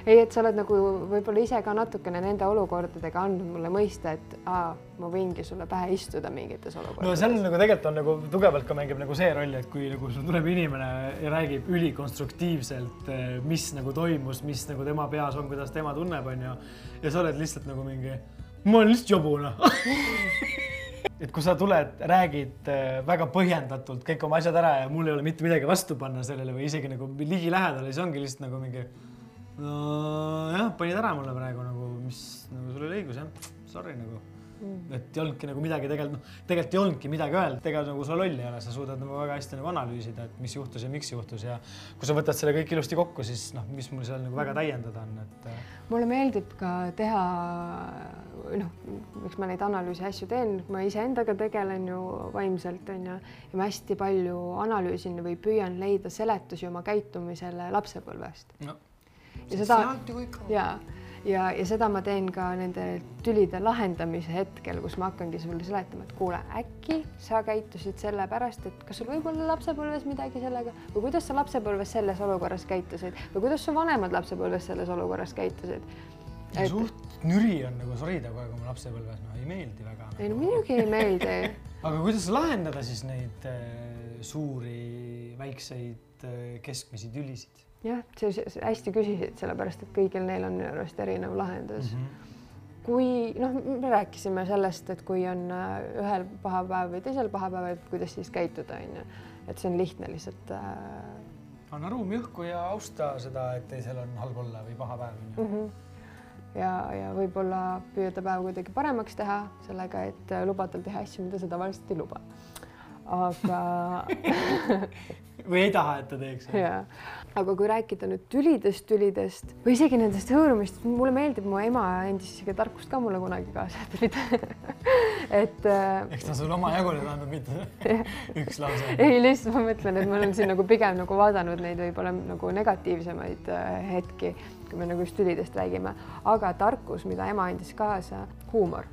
ei, et sa oled nagu võib-olla ise ka natukene nende olukordadega andnud mulle mõista, et aa, ma võingi sulle pähe istuda mingites olukordades. no seal nagu tegelikult on nagu tugevalt ka mängib nagu see roll, et kui nagu sul tuleb inimene ja räägib ülikonstruktiivselt, eh, mis nagu toimus, mis nagu tema peas on, kuidas tema tunneb, onju. ja sa oled lihtsalt nagu mingi, ma olen lihtsalt jobu noh *laughs* et kui sa tuled, räägid äh, väga põhjendatult kõik oma asjad ära ja mul ei ole mitte midagi vastu panna sellele või isegi nagu ligilähedale, siis ongi lihtsalt nagu mingi. nojah, panid ära mulle praegu nagu, mis nagu sul oli õigus jah, sorry nagu mm.. et ei olnudki nagu midagi tegelikult, noh, tegelikult ei olnudki midagi öelda, ega nagu sa loll ei ole, sa suudad nagu väga hästi nagu analüüsida, et mis juhtus ja miks juhtus. Ja kui sa võtad selle kõik ilusti kokku, siis noh, mis mul seal nagu väga täiendada on, et. Äh, mulle meeldib ka teha, noh, miks ma neid analüüsi asju teen, ma iseendaga tegelen ju vaimselt onju ja ma hästi palju analüüsin või püüan leida seletusi oma käitumisele lapsepõlvest. No,. ja seda ja ja, ja seda ma teen ka nende tülide lahendamise hetkel, kus ma hakkangi sulle seletama, et kuule, äkki sa käitusid sellepärast, et kas sul võib olla lapsepõlves midagi sellega või kuidas sa lapsepõlves selles olukorras käitusid või kuidas su vanemad lapsepõlves selles olukorras käitusid. Et... suht nüri on nagu sorida kogu aeg oma lapsepõlves, no ei meeldi väga. ei no muidugi ei meeldi *laughs* aga kuidas lahendada siis neid äh, suuri, väikseid äh,, keskmisi tülisid? Jah, sa hästi küsisid, sellepärast et kõigil neil on minu arust erinev lahendus mm. -hmm kui noh, me rääkisime sellest, et kui on äh, ühel paha päev või teisel paha päeval, kuidas siis käituda, on ju, et see on lihtne lihtsalt äh.... anna ruumi õhku ja austa seda, et teisel on halb olla või paha päev on ju mm. -hmm ja, ja võib-olla püüda päeva kuidagi paremaks teha sellega, et luba tal teha asju, mida sa tavaliselt ei luba. aga *laughs* või ei taha, et ta teeks. jaa, aga kui rääkida nüüd tülidest, tülidest või isegi nendest hõõrumist, mulle meeldib, mu ema andis isegi tarkust ka mulle kunagi kaasa, et mitte *laughs* et. Äh, eks ta sulle omajagu nüüd andnud, mitte *laughs* üks lause. ei, lihtsalt ma mõtlen, et ma olen siin nagu pigem nagu vaadanud neid võib-olla nagu negatiivsemaid äh, hetki, kui me nagu just tülidest räägime, aga tarkus, mida ema andis kaasa, huumor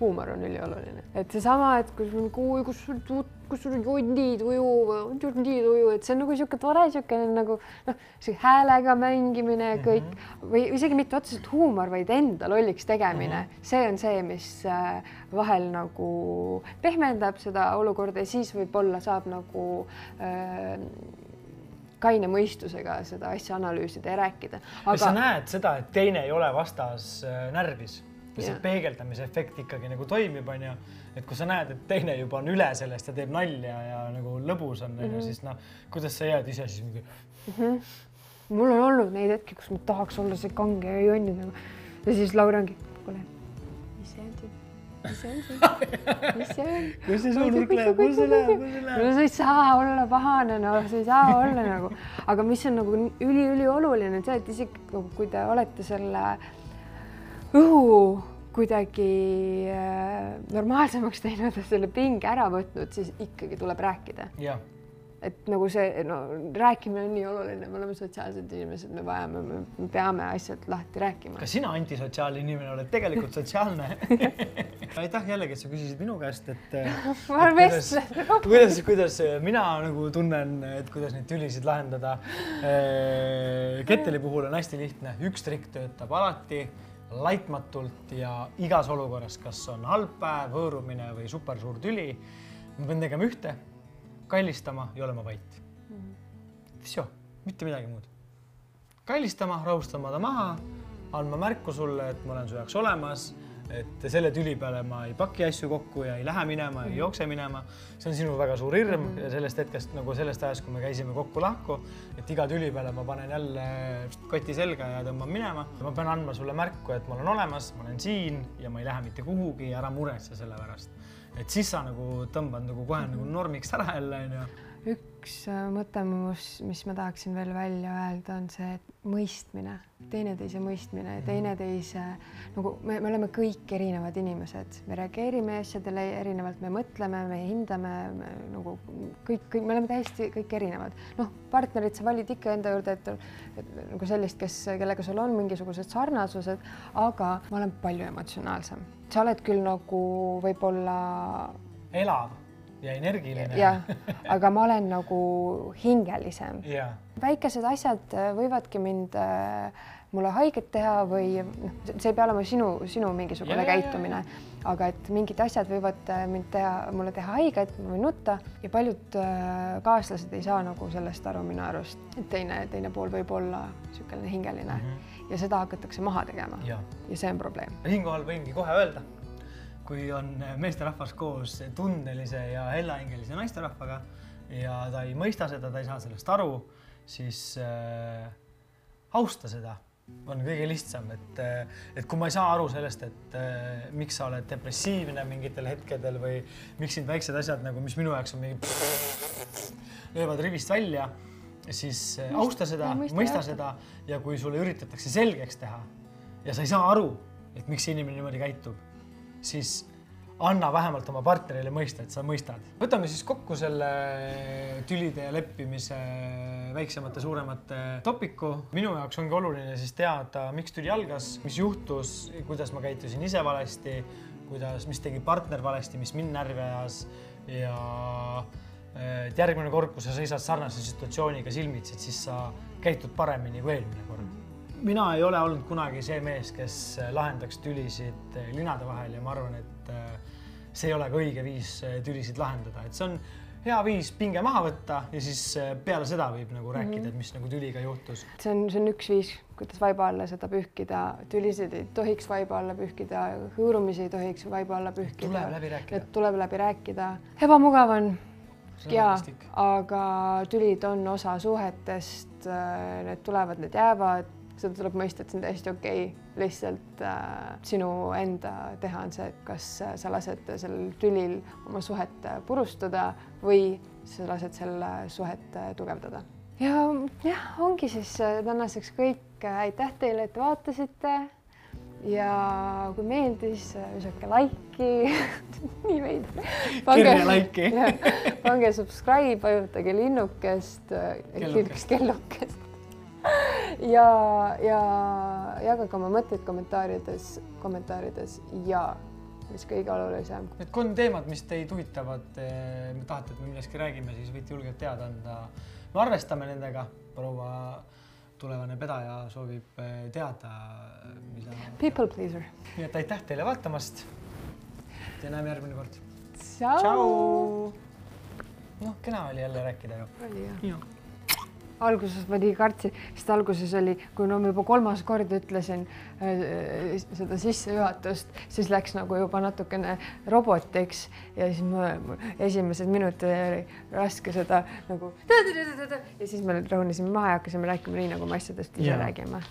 huumor on ülioluline, et seesama, et kui sul on, kus sul kus sul tuju, nii tuju, et see on nagu niisugune tore niisugune nagu noh, see häälega mängimine ja kõik mm -hmm. või isegi mitte otseselt huumor, vaid enda lolliks tegemine mm, -hmm. see on see, mis äh, vahel nagu pehmendab seda olukorda ja siis võib-olla saab nagu äh, kaine mõistusega seda asja analüüsida ja rääkida. aga kas sa näed seda, et teine ei ole vastas äh, närvis? Ja see peegeldamise efekt ikkagi nagu toimib, onju. et kui sa näed, et teine juba on üle sellest ja teeb nalja ja nagu lõbus on, onju, mhm. siis noh, kuidas sa jääd ise siis mingi mm? -hmm. mul on olnud neid hetki, kus ma tahaks olla see kange ja jonn nagu ja siis Laura ongi, kuule, mis see on siin? mis see on siin? mis see on? *laughs* kus see suulik läheb, kus see läheb, kus see läheb? no sa ei saa olla pahane, no sa ei saa olla nagu, aga mis on nagu üliülioluline, on see, et isegi nagu kui te olete selle õhu kuidagi äh, normaalsemaks teinud ja selle pinge ära võtnud, siis ikkagi tuleb rääkida. et nagu see, no rääkimine on nii oluline, me oleme sotsiaalsed inimesed, me vajame, me peame asjad lahti rääkima. ka sina antisotsiaalne inimene oled tegelikult *laughs* sotsiaalne aitäh jällegi, et sa küsisid minu käest, et *laughs* ma olen vestlenud. *laughs* kuidas, kuidas mina nagu tunnen, et kuidas neid tülisid lahendada. Äh, Ketteli puhul on hästi lihtne, üks trikk töötab alati laitmatult ja igas olukorras, kas on halb päev, hõõrumine või supersuur tüli, ma pean tegema ühte, kallistama ja olema vait mm.. Vsjo, mitte midagi muud. kallistama, rahustama ta maha, andma märku sulle, et ma olen su jaoks olemas et selle tüli peale ma ei paki asju kokku ja ei lähe minema ei jookse minema. see on sinu väga suur hirm mm -hmm. sellest hetkest nagu sellest ajast, kui me käisime kokku-lahku, et iga tüli peale ma panen jälle koti selga ja tõmban minema. ma pean andma sulle märku, et ma olen olemas, ma olen siin ja ma ei lähe mitte kuhugi, ära muretse selle pärast. et siis sa nagu tõmbad nagu kohe nagu normiks ära jälle onju üks äh, mõte, mis ma tahaksin veel välja öelda, on see mõistmine, teineteise mõistmine, teineteise nagu me, me oleme kõik erinevad inimesed, me reageerime asjadele erinevalt, me mõtleme, me hindame me, nagu kõik, kõik, me oleme täiesti kõik erinevad. noh, partnerit sa valid ikka enda juurde, et nagu sellist, kes, kellega sul on mingisugused sarnasused, aga ma olen palju emotsionaalsem. sa oled küll nagu võib-olla elav ja energiline. jah, aga ma olen nagu hingelisem väikesed asjad äh, võivadki mind äh, mulle haiget teha või noh, see ei pea olema sinu, sinu mingisugune ja, käitumine, aga et mingid asjad võivad äh, mind teha, mulle teha haiget, ma võin nutta ja paljud kaaslased ei saa nagu sellest aru minu arust, et teine, teine pool võib olla niisugune hingeline mm -hmm. ja seda hakatakse maha tegema. ja see on probleem. siinkohal võingi kohe öelda kui on meesterahvas koos tundlise ja hellahingelise naisterahvaga ja ta ei mõista seda, ta ei saa sellest aru, siis äh, austa seda on kõige lihtsam, et, äh, et kui ma ei saa aru sellest, et äh, miks sa oled depressiivne mingitel hetkedel või miks sind väiksed asjad nagu, mis minu jaoks on mingi löövad rivist välja, siis äh, austa seda, mõista seda ja kui sulle üritatakse selgeks teha ja sa ei saa aru, et miks see inimene niimoodi käitub siis anna vähemalt oma partnerile mõista, et sa mõistad. võtame siis kokku selle tülide ja leppimise väiksemate, suuremate topiku. minu jaoks ongi oluline siis teada, miks tüli algas, mis juhtus, kuidas ma käitusin ise valesti, kuidas, mis tegi partner valesti, mis mind närvi ajas ja et järgmine kord, kui sa seisad sarnase situatsiooniga silmitsi, et siis sa käitud paremini kui eelmine kord. Mina ei ole olnud kunagi see mees, kes lahendaks tülisid linade vahel ja ma arvan, et see ei ole ka õige viis tülisid lahendada, et see on hea viis pinge maha võtta ja siis äh, peale seda võib nagu rääkida mm, -hmm. et mis nagu tüliga juhtus. see on, see on üks viis, kuidas vaiba alla seda pühkida, tülisid ei tohiks vaiba alla pühkida, hõõrumisi ei tohiks vaiba alla pühkida. tuleb läbi rääkida. tuleb läbi rääkida. ebamugav on ja, aga tülid on osa suhetest, äh, need tulevad, need jäävad seda tuleb mõista, et see on täiesti okei okay. lihtsalt äh, sinu enda teha on see, kas sa lased sellel tülil oma suhet purustada või sa lased selle suhet tugevdada. ja jah, ongi siis tänaseks kõik. aitäh teile, et vaatasite. ja kui meeldis, visake laiki *laughs* nii veider. pange laiki *laughs* pange subscribe, vajutage linnukest, kellukest, kellukest ja, ja jagage oma mõtteid kommentaarides, kommentaarides ja mis kõige olulisem. Need kolm teemat, mis teid huvitavad, eh, tahate, et me millestki räägime, siis võite julgelt teada anda. me arvestame nendega, proua tulevane pedaja soovib eh, teada, mida. People pleaser. nii et aitäh teile vaatamast. ja näeme järgmine kord. tšau. noh, kena oli jälle rääkida ju. oli jah alguses ma nii kartsin, sest alguses oli, kui no ma juba kolmas kord ütlesin äh, seda sissejuhatust, siis läks nagu juba natukene robotiks ja siis ma, esimesed minutid oli raske seda nagu ja siis me rahunesime maha ja hakkasime rääkima nii, nagu me asjadest ise ja. räägime